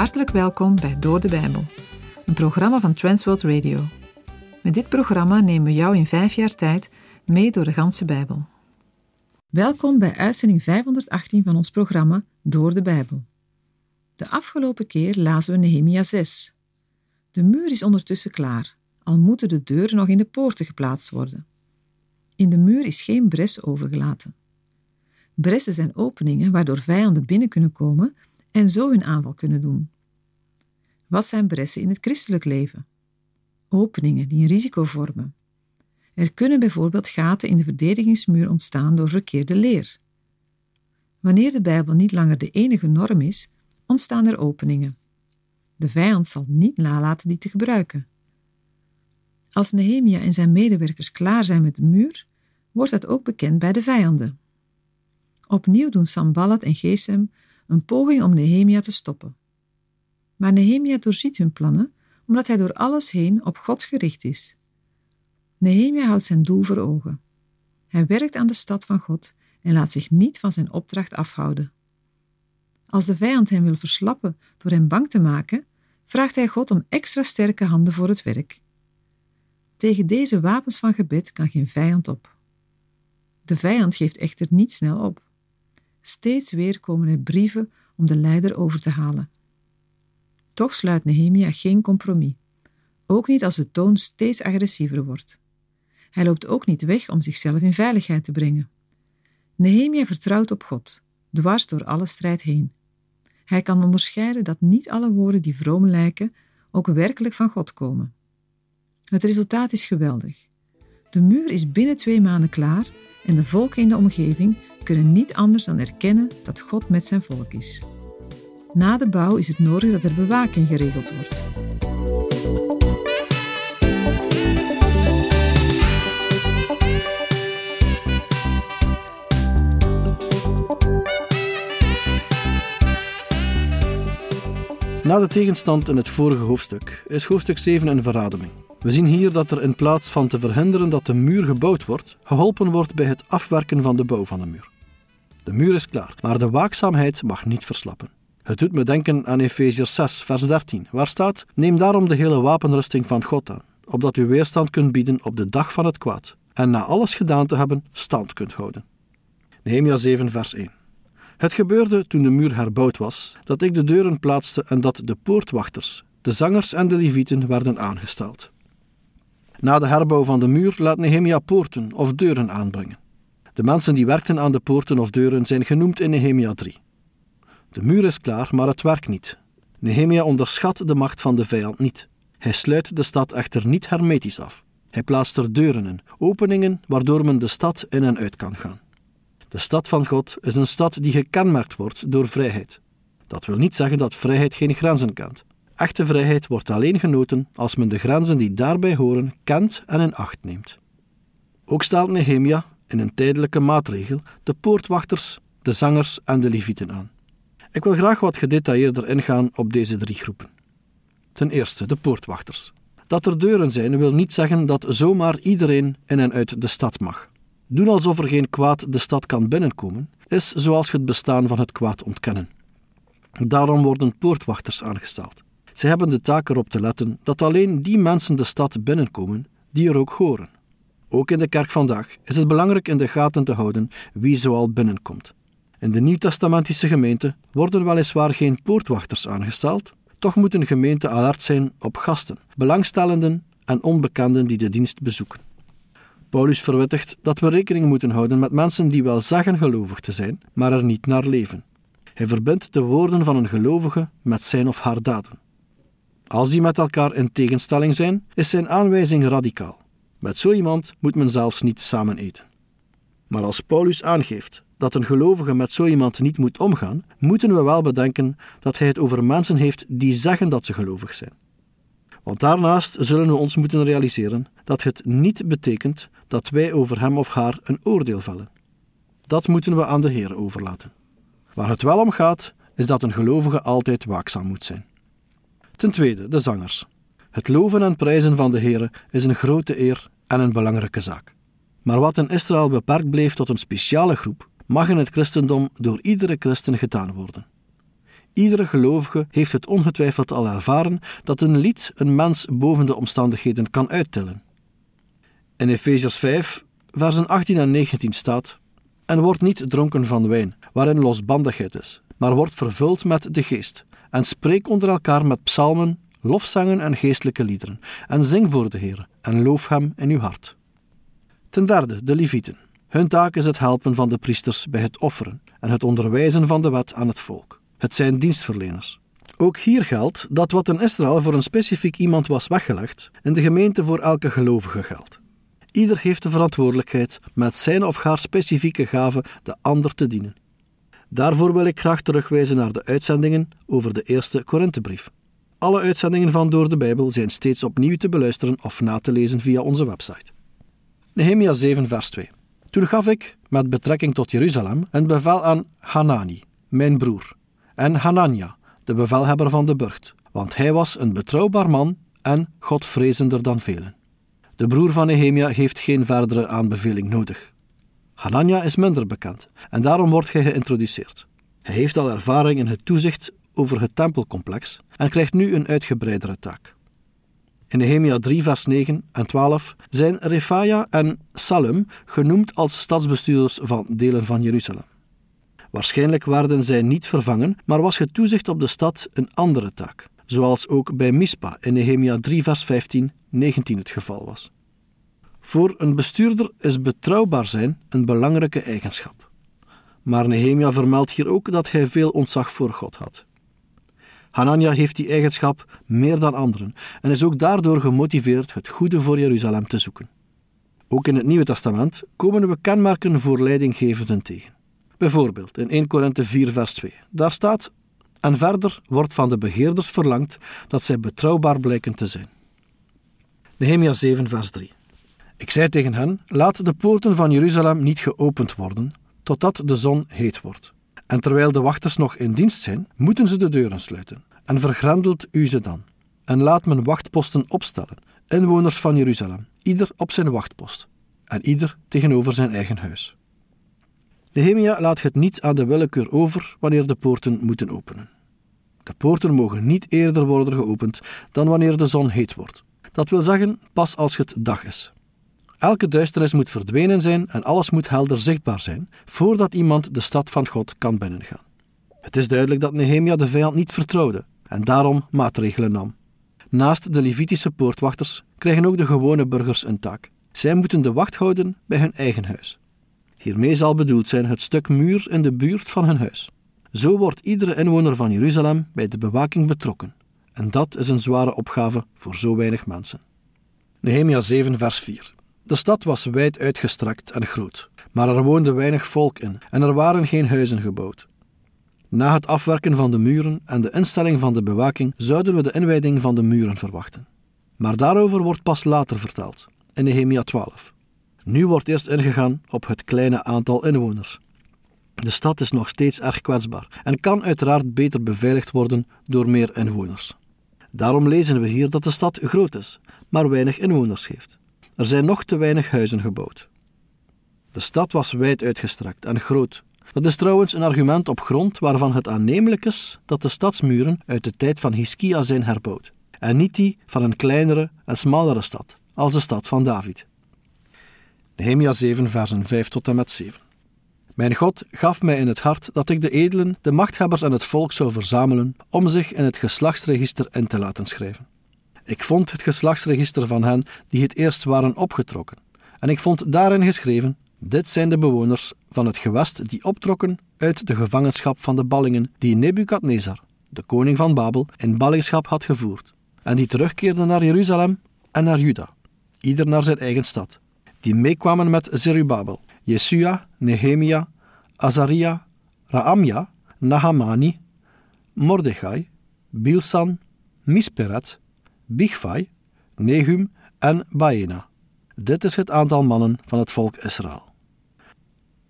Hartelijk welkom bij Door de Bijbel, een programma van Transworld Radio. Met dit programma nemen we jou in vijf jaar tijd mee door de ganse Bijbel. Welkom bij uitzending 518 van ons programma Door de Bijbel. De afgelopen keer lazen we Nehemia 6. De muur is ondertussen klaar, al moeten de deuren nog in de poorten geplaatst worden. In de muur is geen bres overgelaten. Bressen zijn openingen waardoor vijanden binnen kunnen komen en zo hun aanval kunnen doen. Wat zijn bressen in het christelijk leven? Openingen die een risico vormen. Er kunnen bijvoorbeeld gaten in de verdedigingsmuur ontstaan door verkeerde leer. Wanneer de Bijbel niet langer de enige norm is, ontstaan er openingen. De vijand zal niet nalaten die te gebruiken. Als Nehemia en zijn medewerkers klaar zijn met de muur, wordt dat ook bekend bij de vijanden. Opnieuw doen Sambalat en Gesem een poging om Nehemia te stoppen. Maar Nehemia doorziet hun plannen, omdat hij door alles heen op God gericht is. Nehemia houdt zijn doel voor ogen. Hij werkt aan de stad van God en laat zich niet van zijn opdracht afhouden. Als de vijand hem wil verslappen door hem bang te maken, vraagt hij God om extra sterke handen voor het werk. Tegen deze wapens van gebed kan geen vijand op. De vijand geeft echter niet snel op. Steeds weer komen er brieven om de leider over te halen. Toch sluit Nehemia geen compromis, ook niet als de toon steeds agressiever wordt. Hij loopt ook niet weg om zichzelf in veiligheid te brengen. Nehemia vertrouwt op God, dwars door alle strijd heen. Hij kan onderscheiden dat niet alle woorden die vroom lijken ook werkelijk van God komen. Het resultaat is geweldig. De muur is binnen twee maanden klaar en de volken in de omgeving kunnen niet anders dan erkennen dat God met zijn volk is. Na de bouw is het nodig dat er bewaking geregeld wordt. Na de tegenstand in het vorige hoofdstuk is hoofdstuk 7 een verademing. We zien hier dat er in plaats van te verhinderen dat de muur gebouwd wordt, geholpen wordt bij het afwerken van de bouw van de muur. De muur is klaar, maar de waakzaamheid mag niet verslappen. Het doet me denken aan Efeziërs 6, vers 13, waar staat: Neem daarom de hele wapenrusting van God aan, opdat u weerstand kunt bieden op de dag van het kwaad, en na alles gedaan te hebben, stand kunt houden. Nehemia 7, vers 1. Het gebeurde toen de muur herbouwd was, dat ik de deuren plaatste en dat de poortwachters, de zangers en de levieten werden aangesteld. Na de herbouw van de muur laat Nehemia poorten of deuren aanbrengen. De mensen die werkten aan de poorten of deuren zijn genoemd in Nehemia 3. De muur is klaar, maar het werkt niet. Nehemia onderschat de macht van de vijand niet. Hij sluit de stad echter niet hermetisch af. Hij plaatst er deuren in, openingen waardoor men de stad in en uit kan gaan. De stad van God is een stad die gekenmerkt wordt door vrijheid. Dat wil niet zeggen dat vrijheid geen grenzen kent. Echte vrijheid wordt alleen genoten als men de grenzen die daarbij horen kent en in acht neemt. Ook stelt Nehemia, in een tijdelijke maatregel, de poortwachters, de zangers en de levieten aan. Ik wil graag wat gedetailleerder ingaan op deze drie groepen. Ten eerste de poortwachters. Dat er deuren zijn wil niet zeggen dat zomaar iedereen in en uit de stad mag. Doen alsof er geen kwaad de stad kan binnenkomen, is zoals het bestaan van het kwaad ontkennen. Daarom worden poortwachters aangesteld. Ze hebben de taak erop te letten dat alleen die mensen de stad binnenkomen die er ook horen. Ook in de kerk vandaag is het belangrijk in de gaten te houden wie zoal binnenkomt. In de Nieuwtestamentische gemeente worden weliswaar geen poortwachters aangesteld, toch moet een gemeente alert zijn op gasten, belangstellenden en onbekenden die de dienst bezoeken. Paulus verwittigt dat we rekening moeten houden met mensen die wel zeggen gelovig te zijn, maar er niet naar leven. Hij verbindt de woorden van een gelovige met zijn of haar daden. Als die met elkaar in tegenstelling zijn, is zijn aanwijzing radicaal. Met zo iemand moet men zelfs niet samen eten. Maar als Paulus aangeeft dat een gelovige met zo iemand niet moet omgaan, moeten we wel bedenken dat hij het over mensen heeft die zeggen dat ze gelovig zijn. Want daarnaast zullen we ons moeten realiseren dat het niet betekent dat wij over hem of haar een oordeel vellen. Dat moeten we aan de Heer overlaten. Waar het wel om gaat, is dat een gelovige altijd waakzaam moet zijn. Ten tweede, de zangers. Het loven en prijzen van de Heer is een grote eer en een belangrijke zaak. Maar wat in Israël beperkt bleef tot een speciale groep, mag in het christendom door iedere christen gedaan worden. Iedere gelovige heeft het ongetwijfeld al ervaren dat een lied een mens boven de omstandigheden kan uittillen. In Efeziërs 5, versen 18 en 19 staat: En wordt niet dronken van wijn, waarin losbandigheid is, maar wordt vervuld met de geest, en spreek onder elkaar met psalmen, lofzangen en geestelijke liederen, en zing voor de Heer, en loof Hem in uw hart. Ten derde, de Levieten. Hun taak is het helpen van de priesters bij het offeren en het onderwijzen van de wet aan het volk. Het zijn dienstverleners. Ook hier geldt dat wat in Israël voor een specifiek iemand was weggelegd, in de gemeente voor elke gelovige geldt. Ieder heeft de verantwoordelijkheid met zijn of haar specifieke gave de ander te dienen. Daarvoor wil ik graag terugwijzen naar de uitzendingen over de eerste Korinthebrief. Alle uitzendingen van Door de Bijbel zijn steeds opnieuw te beluisteren of na te lezen via onze website. Nehemia 7, vers 2. Toen gaf ik, met betrekking tot Jeruzalem, een bevel aan Hanani, mijn broer, en Hanania, de bevelhebber van de burcht, want hij was een betrouwbaar man en godvrezender dan velen. De broer van Nehemia heeft geen verdere aanbeveling nodig. Hanania is minder bekend en daarom wordt hij geïntroduceerd. Hij heeft al ervaring in het toezicht over het tempelcomplex en krijgt nu een uitgebreidere taak. In Nehemia 3, vers 9 en 12 zijn Refaia en Salem genoemd als stadsbestuurders van delen van Jeruzalem. Waarschijnlijk werden zij niet vervangen, maar was het toezicht op de stad een andere taak, zoals ook bij Mispa in Nehemia 3, vers 15, 19 het geval was. Voor een bestuurder is betrouwbaar zijn een belangrijke eigenschap. Maar Nehemia vermeldt hier ook dat hij veel ontzag voor God had. Hanania heeft die eigenschap meer dan anderen en is ook daardoor gemotiveerd het goede voor Jeruzalem te zoeken. Ook in het Nieuwe Testament komen we kenmerken voor leidinggevenden tegen. Bijvoorbeeld in 1 Korinthe 4, vers 2. Daar staat: En verder wordt van de begeerders verlangd dat zij betrouwbaar blijken te zijn. Nehemia 7, vers 3. Ik zei tegen hen: Laat de poorten van Jeruzalem niet geopend worden, totdat de zon heet wordt. En terwijl de wachters nog in dienst zijn, moeten ze de deuren sluiten. En vergrendelt u ze dan. En laat men wachtposten opstellen, inwoners van Jeruzalem, ieder op zijn wachtpost, en ieder tegenover zijn eigen huis. Nehemia laat het niet aan de willekeur over wanneer de poorten moeten openen. De poorten mogen niet eerder worden geopend dan wanneer de zon heet wordt. Dat wil zeggen pas als het dag is. Elke duisternis moet verdwenen zijn en alles moet helder zichtbaar zijn, voordat iemand de stad van God kan binnengaan. Het is duidelijk dat Nehemia de vijand niet vertrouwde en daarom maatregelen nam. Naast de Levitische poortwachters krijgen ook de gewone burgers een taak. Zij moeten de wacht houden bij hun eigen huis. Hiermee zal bedoeld zijn het stuk muur in de buurt van hun huis. Zo wordt iedere inwoner van Jeruzalem bij de bewaking betrokken. En dat is een zware opgave voor zo weinig mensen. Nehemia 7, vers 4. De stad was wijd uitgestrekt en groot, maar er woonde weinig volk in en er waren geen huizen gebouwd. Na het afwerken van de muren en de instelling van de bewaking zouden we de inwijding van de muren verwachten. Maar daarover wordt pas later verteld, in Nehemia 12. Nu wordt eerst ingegaan op het kleine aantal inwoners. De stad is nog steeds erg kwetsbaar en kan uiteraard beter beveiligd worden door meer inwoners. Daarom lezen we hier dat de stad groot is, maar weinig inwoners heeft. Er zijn nog te weinig huizen gebouwd. De stad was wijd uitgestrekt en groot. Dat is trouwens een argument op grond waarvan het aannemelijk is dat de stadsmuren uit de tijd van Hiskia zijn herbouwd, en niet die van een kleinere en smallere stad, als de stad van David. Nehemia 7, versen 5 tot en met 7. Mijn God gaf mij in het hart dat ik de edelen, de machthebbers en het volk zou verzamelen om zich in het geslachtsregister in te laten schrijven. Ik vond het geslachtsregister van hen die het eerst waren opgetrokken. En ik vond daarin geschreven: Dit zijn de bewoners van het gewest die optrokken uit de gevangenschap van de ballingen die Nebukadnezar, de koning van Babel, in ballingschap had gevoerd. En die terugkeerden naar Jeruzalem en naar Juda, ieder naar zijn eigen stad. Die meekwamen met Zerubabel, Jesua, Nehemia, Azaria, Raamja, Nahamani, Mordechai, Bilsan, Misperet Bigvai, Nehum en Baena. Dit is het aantal mannen van het volk Israël.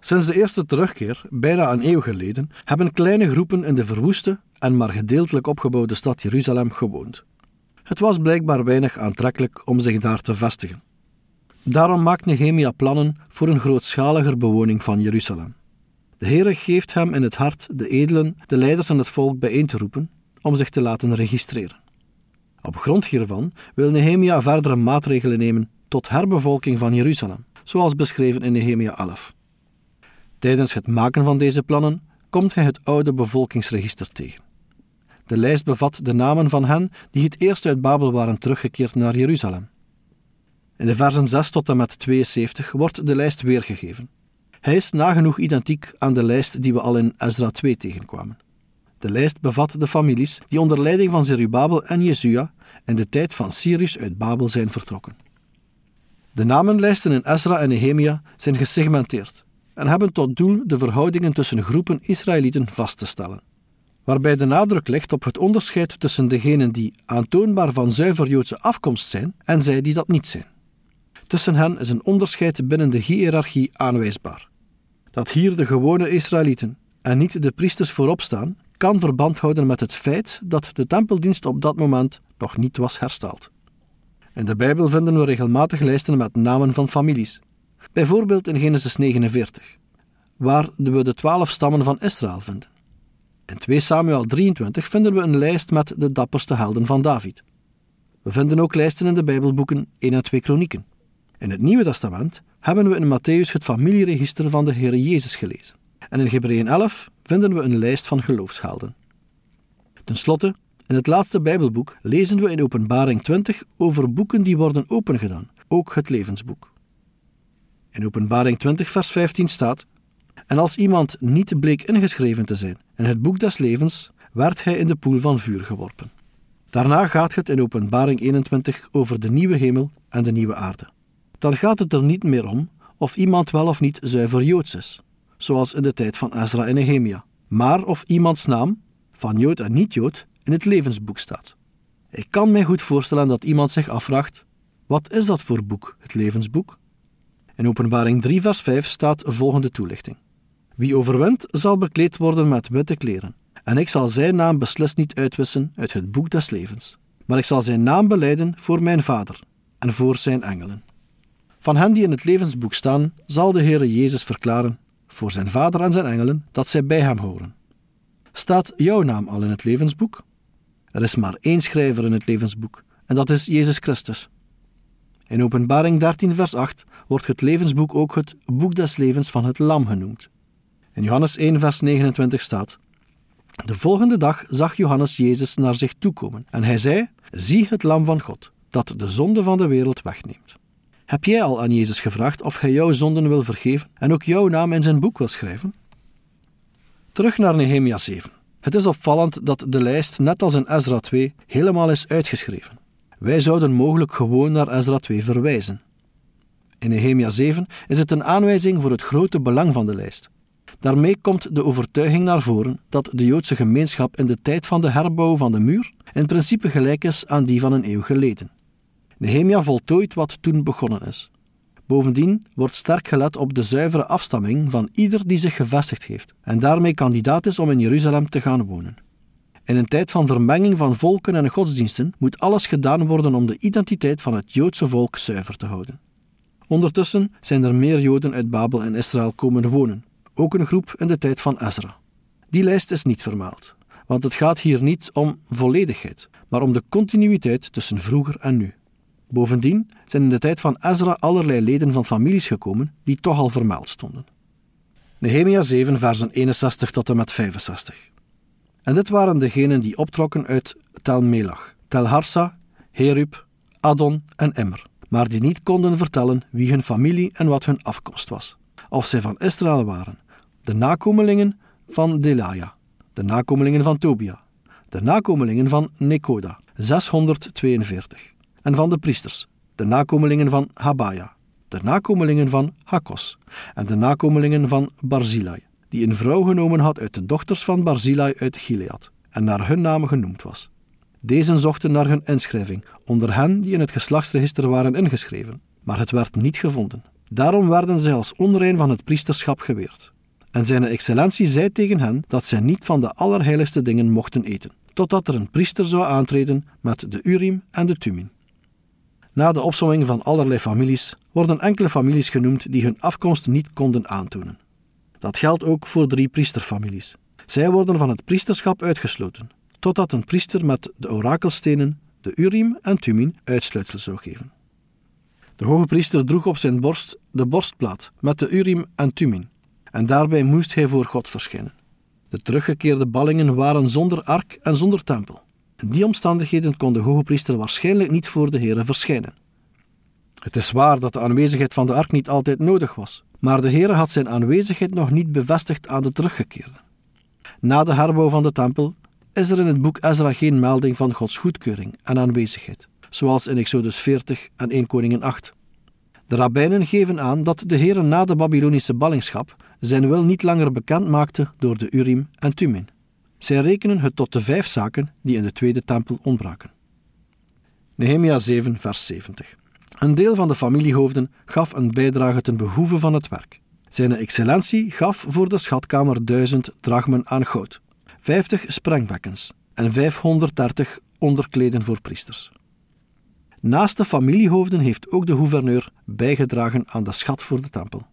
Sinds de eerste terugkeer, bijna een eeuw geleden, hebben kleine groepen in de verwoeste en maar gedeeltelijk opgebouwde stad Jeruzalem gewoond. Het was blijkbaar weinig aantrekkelijk om zich daar te vestigen. Daarom maakt Nehemia plannen voor een grootschaliger bewoning van Jeruzalem. De Heere geeft hem in het hart de edelen, de leiders en het volk bijeen te roepen om zich te laten registreren. Op grond hiervan wil Nehemia verdere maatregelen nemen tot herbevolking van Jeruzalem, zoals beschreven in Nehemia 11. Tijdens het maken van deze plannen komt hij het oude bevolkingsregister tegen. De lijst bevat de namen van hen die het eerst uit Babel waren teruggekeerd naar Jeruzalem. In de versen 6 tot en met 72 wordt de lijst weergegeven. Hij is nagenoeg identiek aan de lijst die we al in Ezra 2 tegenkwamen. De lijst bevat de families die onder leiding van Zerubabel en Jesua in de tijd van Cyrus uit Babel zijn vertrokken. De namenlijsten in Ezra en Nehemia zijn gesegmenteerd en hebben tot doel de verhoudingen tussen groepen Israëlieten vast te stellen, waarbij de nadruk ligt op het onderscheid tussen degenen die aantoonbaar van zuiver Joodse afkomst zijn en zij die dat niet zijn. Tussen hen is een onderscheid binnen de hiërarchie aanwijsbaar. Dat hier de gewone Israëlieten en niet de priesters voorop staan, kan verband houden met het feit dat de tempeldienst op dat moment nog niet was hersteld. In de Bijbel vinden we regelmatig lijsten met namen van families. Bijvoorbeeld in Genesis 49, waar we de twaalf stammen van Israël vinden. In 2 Samuel 23 vinden we een lijst met de dapperste helden van David. We vinden ook lijsten in de Bijbelboeken 1 en 2 Kronieken. In het Nieuwe Testament hebben we in Matthäus het familieregister van de Heer Jezus gelezen. En in Hebreeën 11 vinden we een lijst van geloofshelden. Ten slotte, in het laatste Bijbelboek lezen we in Openbaring 20 over boeken die worden opengedaan, ook het levensboek. In Openbaring 20, vers 15 staat: En als iemand niet bleek ingeschreven te zijn in het boek des levens, werd hij in de poel van vuur geworpen. Daarna gaat het in Openbaring 21 over de nieuwe hemel en de nieuwe aarde. Dan gaat het er niet meer om of iemand wel of niet zuiver joods is, zoals in de tijd van Ezra en Nehemia, maar of iemands naam, van Jood en niet-Jood, in het levensboek staat. Ik kan mij goed voorstellen dat iemand zich afvraagt: wat is dat voor boek, het levensboek? In Openbaring 3, vers 5 staat volgende toelichting: Wie overwint, zal bekleed worden met witte kleren, en ik zal zijn naam beslist niet uitwissen uit het boek des levens, maar ik zal zijn naam beleiden voor mijn Vader en voor zijn engelen. Van hen die in het levensboek staan, zal de Heere Jezus verklaren voor zijn Vader en zijn engelen dat zij bij hem horen. Staat jouw naam al in het levensboek? Er is maar één schrijver in het levensboek, en dat is Jezus Christus. In Openbaring 13, vers 8 wordt het levensboek ook het boek des levens van het Lam genoemd. In Johannes 1, vers 29 staat: De volgende dag zag Johannes Jezus naar zich toekomen, en hij zei: Zie het Lam van God, dat de zonde van de wereld wegneemt. Heb jij al aan Jezus gevraagd of hij jouw zonden wil vergeven en ook jouw naam in zijn boek wil schrijven? Terug naar Nehemia 7. Het is opvallend dat de lijst, net als in Ezra 2, helemaal is uitgeschreven. Wij zouden mogelijk gewoon naar Ezra 2 verwijzen. In Nehemia 7 is het een aanwijzing voor het grote belang van de lijst. Daarmee komt de overtuiging naar voren dat de Joodse gemeenschap in de tijd van de herbouw van de muur in principe gelijk is aan die van een eeuw geleden. Nehemia voltooit wat toen begonnen is. Bovendien wordt sterk gelet op de zuivere afstamming van ieder die zich gevestigd heeft en daarmee kandidaat is om in Jeruzalem te gaan wonen. In een tijd van vermenging van volken en godsdiensten moet alles gedaan worden om de identiteit van het Joodse volk zuiver te houden. Ondertussen zijn er meer Joden uit Babel en Israël komen wonen, ook een groep in de tijd van Ezra. Die lijst is niet vermeld, want het gaat hier niet om volledigheid, maar om de continuïteit tussen vroeger en nu. Bovendien zijn in de tijd van Ezra allerlei leden van families gekomen die toch al vermeld stonden. Nehemia 7, versen 61 tot en met 65. En dit waren degenen die optrokken uit Tel Melach, Tel Harsa, Herub, Adon en Immer, maar die niet konden vertellen wie hun familie en wat hun afkomst was, of zij van Israël waren, de nakomelingen van Delaya, de nakomelingen van Tobia, de nakomelingen van Nekoda, 642 en van de priesters, de nakomelingen van Habaya, de nakomelingen van Hakos en de nakomelingen van Barzilai, die een vrouw genomen had uit de dochters van Barzilai uit Gilead en naar hun namen genoemd was. Deze zochten naar hun inschrijving onder hen die in het geslachtsregister waren ingeschreven, maar het werd niet gevonden. Daarom werden zij als onrein van het priesterschap geweerd. En zijn excellentie zei tegen hen dat zij niet van de allerheiligste dingen mochten eten, totdat er een priester zou aantreden met de Urim en de Tumin. Na de opsomming van allerlei families worden enkele families genoemd die hun afkomst niet konden aantonen. Dat geldt ook voor drie priesterfamilies. Zij worden van het priesterschap uitgesloten, totdat een priester met de orakelstenen, de Urim en Tumim, uitsluitsel zou geven. De hoge priester droeg op zijn borst de borstplaat met de Urim en Tumim, en daarbij moest hij voor God verschijnen. De teruggekeerde ballingen waren zonder ark en zonder tempel. In die omstandigheden kon de hoge priester waarschijnlijk niet voor de Heere verschijnen. Het is waar dat de aanwezigheid van de ark niet altijd nodig was, maar de Heere had zijn aanwezigheid nog niet bevestigd aan de teruggekeerden. Na de herbouw van de tempel is er in het boek Ezra geen melding van Gods goedkeuring en aanwezigheid, zoals in Exodus 40 en 1 Koningen 8. De rabbijnen geven aan dat de Heere na de Babylonische ballingschap zijn wil niet langer bekend maakte door de Urim en Tumim. Zij rekenen het tot de vijf zaken die in de tweede tempel ontbraken. Nehemia 7, vers 70. Een deel van de familiehoofden gaf een bijdrage ten behoeve van het werk. Zijn excellentie gaf voor de schatkamer duizend drachmen aan goud, 50 sprengbekkens en 530 onderkleden voor priesters. Naast de familiehoofden heeft ook de gouverneur bijgedragen aan de schat voor de tempel.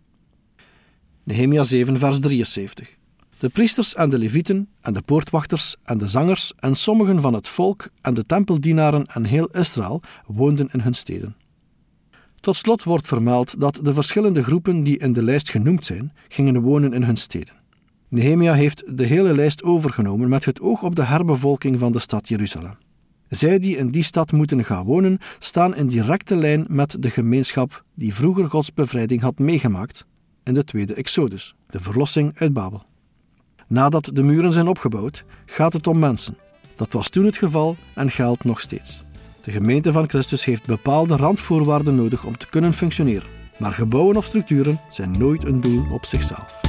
Nehemia 7, vers 73. De priesters en de levieten en de poortwachters en de zangers en sommigen van het volk en de tempeldienaren en heel Israël woonden in hun steden. Tot slot wordt vermeld dat de verschillende groepen die in de lijst genoemd zijn, gingen wonen in hun steden. Nehemia heeft de hele lijst overgenomen met het oog op de herbevolking van de stad Jeruzalem. Zij die in die stad moeten gaan wonen, staan in directe lijn met de gemeenschap die vroeger Gods bevrijding had meegemaakt in de tweede Exodus, de verlossing uit Babel. Nadat de muren zijn opgebouwd, gaat het om mensen. Dat was toen het geval en geldt nog steeds. De gemeente van Christus heeft bepaalde randvoorwaarden nodig om te kunnen functioneren. Maar gebouwen of structuren zijn nooit een doel op zichzelf.